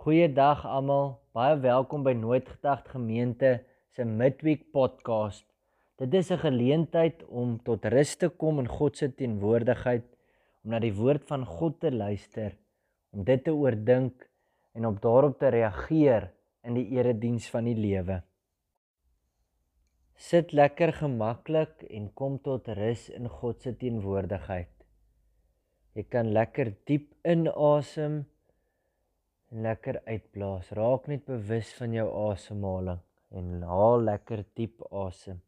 Goeiedag almal. Baie welkom by Nooit Gedagte Gemeente se Midweek podcast. Dit is 'n geleentheid om tot rus te kom in God se teenwoordigheid, om na die woord van God te luister, om dit te oordink en op daarop te reageer in die erediens van die lewe. Sit lekker gemaklik en kom tot rus in God se teenwoordigheid. Jy kan lekker diep inasem en lekker uitblaas. Raak net bewus van jou asemhaling en haal lekker diep asem.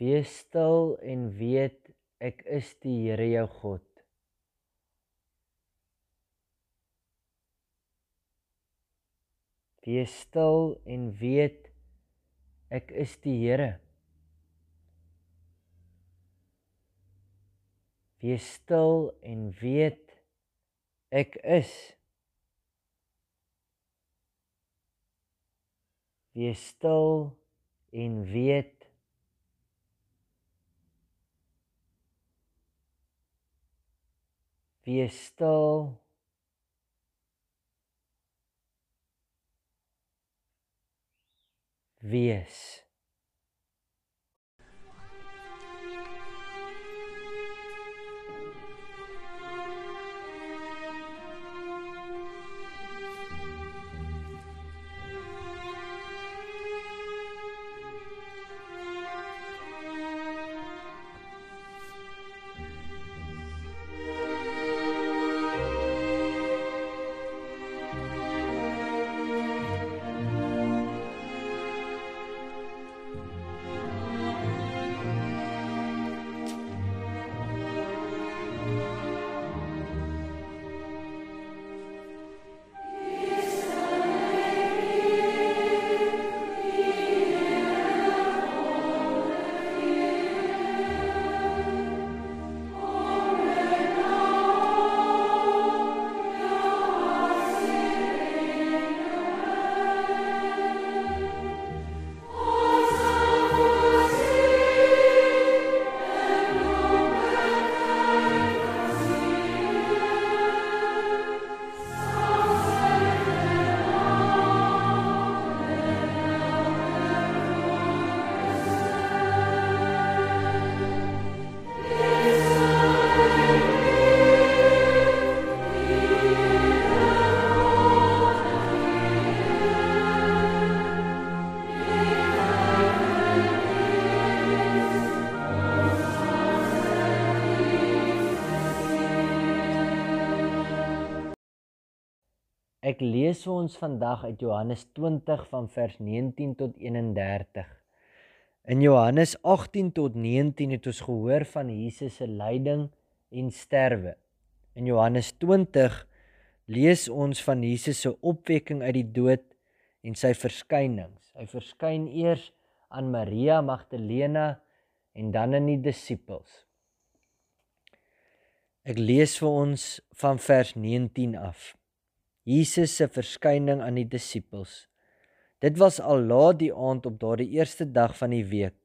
Wees stil en weet ek is die Here jou God. Wees stil en weet ek is die Here. Wees stil en weet ek is. Wees stil en weet Wees stil Wees lees vir ons vandag uit Johannes 20 van vers 19 tot 31. In Johannes 18 tot 19 het ons gehoor van Jesus se lyding en sterwe. In Johannes 20 lees ons van Jesus se opwekking uit die dood en sy verskynings. Hy verskyn eers aan Maria Magdalena en dan aan die disippels. Ek lees vir ons van vers 19 af. Jesus se verskyning aan die disippels. Dit was al laat die aand op daardie eerste dag van die week.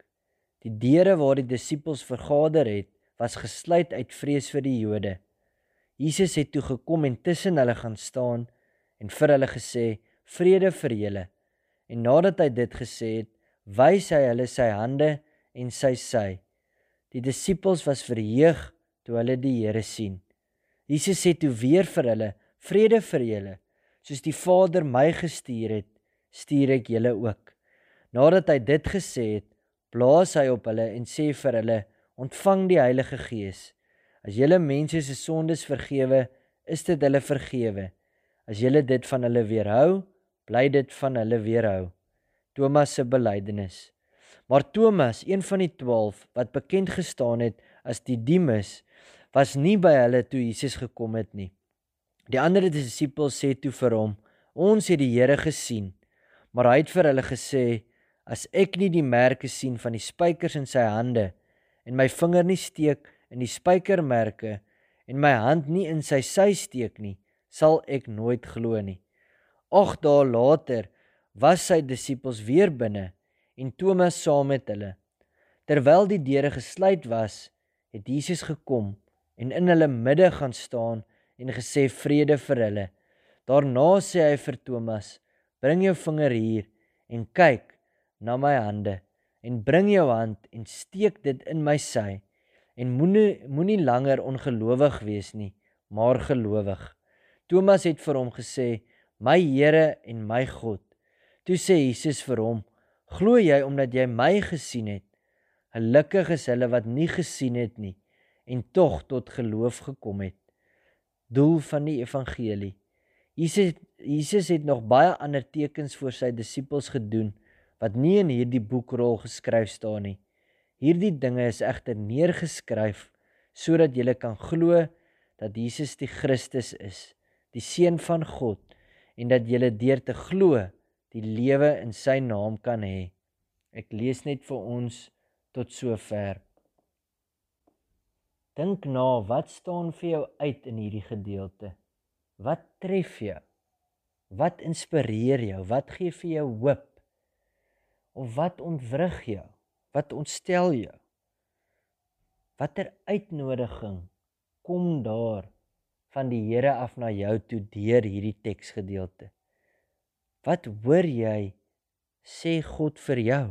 Die deure waar die disippels vergader het, was gesluit uit vrees vir die Jode. Jesus het toe gekom en tussen hulle gaan staan en vir hulle gesê: "Vrede vir julle." En nadat hy dit gesê het, wys hy hulle sy hande en sy sy. Die disippels was verheug toe hulle die Here sien. Jesus sê toe weer vir hulle: Vrede vir julle. Soos die Vader my gestuur het, stuur ek julle ook. Nadat hy dit gesê het, blaas hy op hulle en sê vir hulle: Ontvang die Heilige Gees. As julle mense se sondes vergewe, is dit hulle vergewe. As julle dit van hulle weerhou, bly dit van hulle weerhou. Thomas se belydenis. Maar Thomas, een van die 12 wat bekend gestaan het as die Dimas, was nie by hulle toe Jesus gekom het nie. Die ander disippels sê toe vir hom: "Ons het die Here gesien." Maar hy het vir hulle gesê: "As ek nie die merke sien van die spykers in sy hande en my vinger nie steek in die spykermerke en my hand nie in sy sy steek nie, sal ek nooit glo nie." Ag dae later was sy disippels weer binne en Thomas saam met hulle. Terwyl die deure gesluit was, het Jesus gekom en in hulle midde gaan staan en gesê vrede vir hulle. Daarna sê hy vir Thomas: "Bring jou vinger hier en kyk na my hande en bring jou hand en steek dit in my sy en moenie moenie langer ongelowig wees nie, maar gelowig." Thomas het vir hom gesê: "My Here en my God." Toe sê Jesus vir hom: "Glo jy omdat jy my gesien het? Gelukkig is hulle wat nie gesien het nie en tog tot geloof gekom het." Doel van die evangelie. Jesus Jesus het nog baie ander tekens vir sy disippels gedoen wat nie in hierdie boekrol geskryf staan nie. Hierdie dinge is egter neergeskryf sodat jy kan glo dat Jesus die Christus is, die seun van God en dat jy deur te glo die lewe in sy naam kan hê. Ek lees net vir ons tot sover. Dink na, wat staan vir jou uit in hierdie gedeelte? Wat tref jou? Wat inspireer jou? Wat gee vir jou hoop? Of wat ontwrig jou? Wat ontstel jou? Watter uitnodiging kom daar van die Here af na jou toe deur hierdie teksgedeelte? Wat hoor jy sê God vir jou?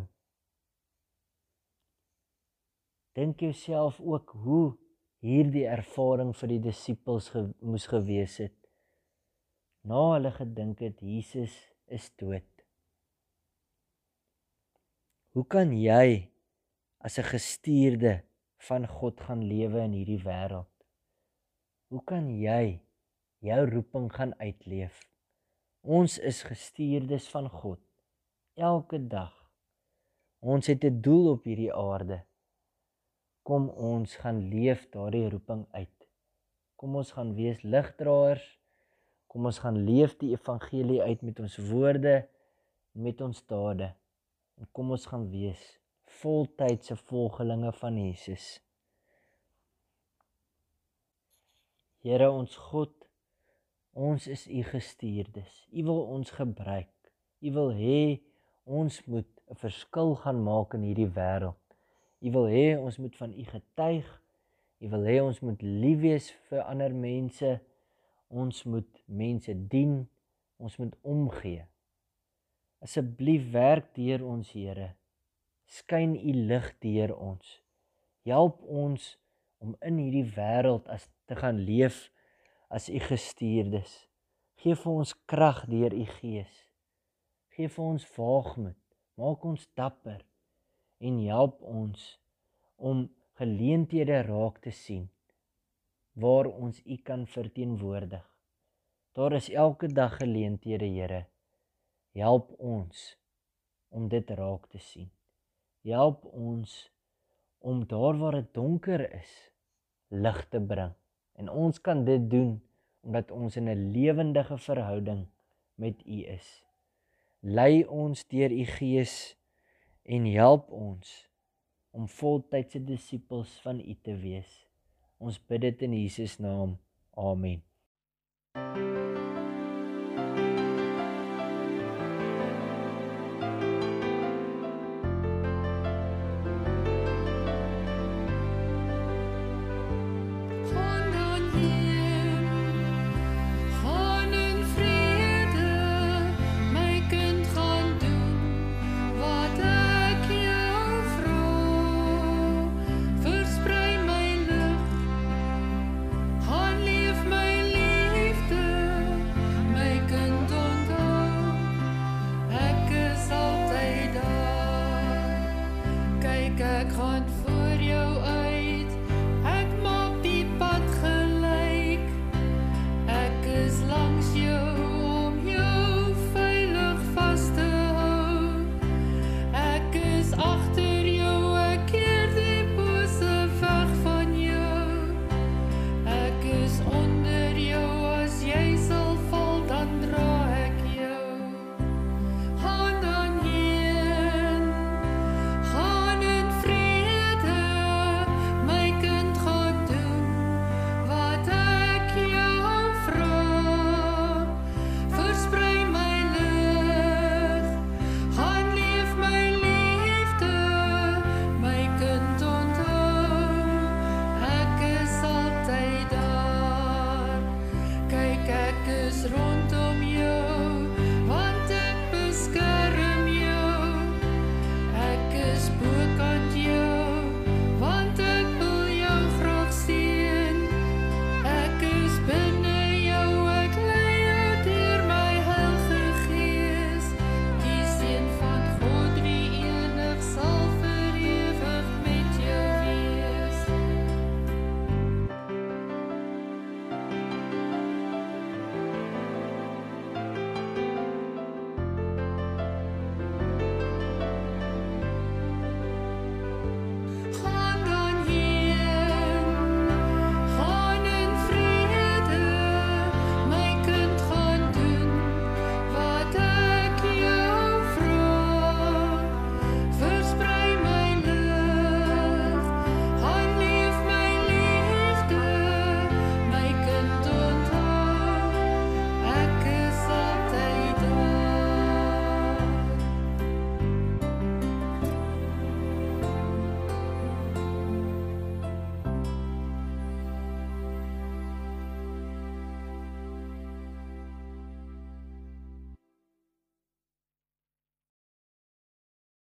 Dink jouself ook hoe hierdie ervaring vir die disippels ge moes gewees het. Na hulle gedink het Jesus is dood. Hoe kan jy as 'n gestuurde van God gaan lewe in hierdie wêreld? Hoe kan jy jou roeping gaan uitleef? Ons is gestuurdes van God elke dag. Ons het 'n doel op hierdie aarde. Kom ons gaan leef daardie roeping uit. Kom ons gaan wees ligdraers. Kom ons gaan leef die evangelie uit met ons woorde met ons dade. En kom ons gaan wees voltydse volgelinge van Jesus. Here ons God Ons is u gestuurdes. U wil ons gebruik. U wil hê ons moet 'n verskil gaan maak in hierdie wêreld. U wil hê ons moet van u getuig. U wil hê ons moet lief wees vir ander mense. Ons moet mense dien. Ons moet omgee. Asseblief werk deur ons Here. Skyn u lig deur ons. Help ons om in hierdie wêreld as te gaan leef as u gestuurdes. Geef vir ons krag deur u gees. Geef vir ons waagmoed. Maak ons dapper en help ons om geleenthede raak te sien waar ons u kan verteenwoordig. Daar is elke dag geleenthede, Here. Help ons om dit raak te sien. Help ons om daar waar dit donker is, lig te bring. En ons kan dit doen omdat ons in 'n lewendige verhouding met U is. Lei ons deur U Gees en help ons om voltydse disippels van U te wees. Ons bid dit in Jesus naam. Amen.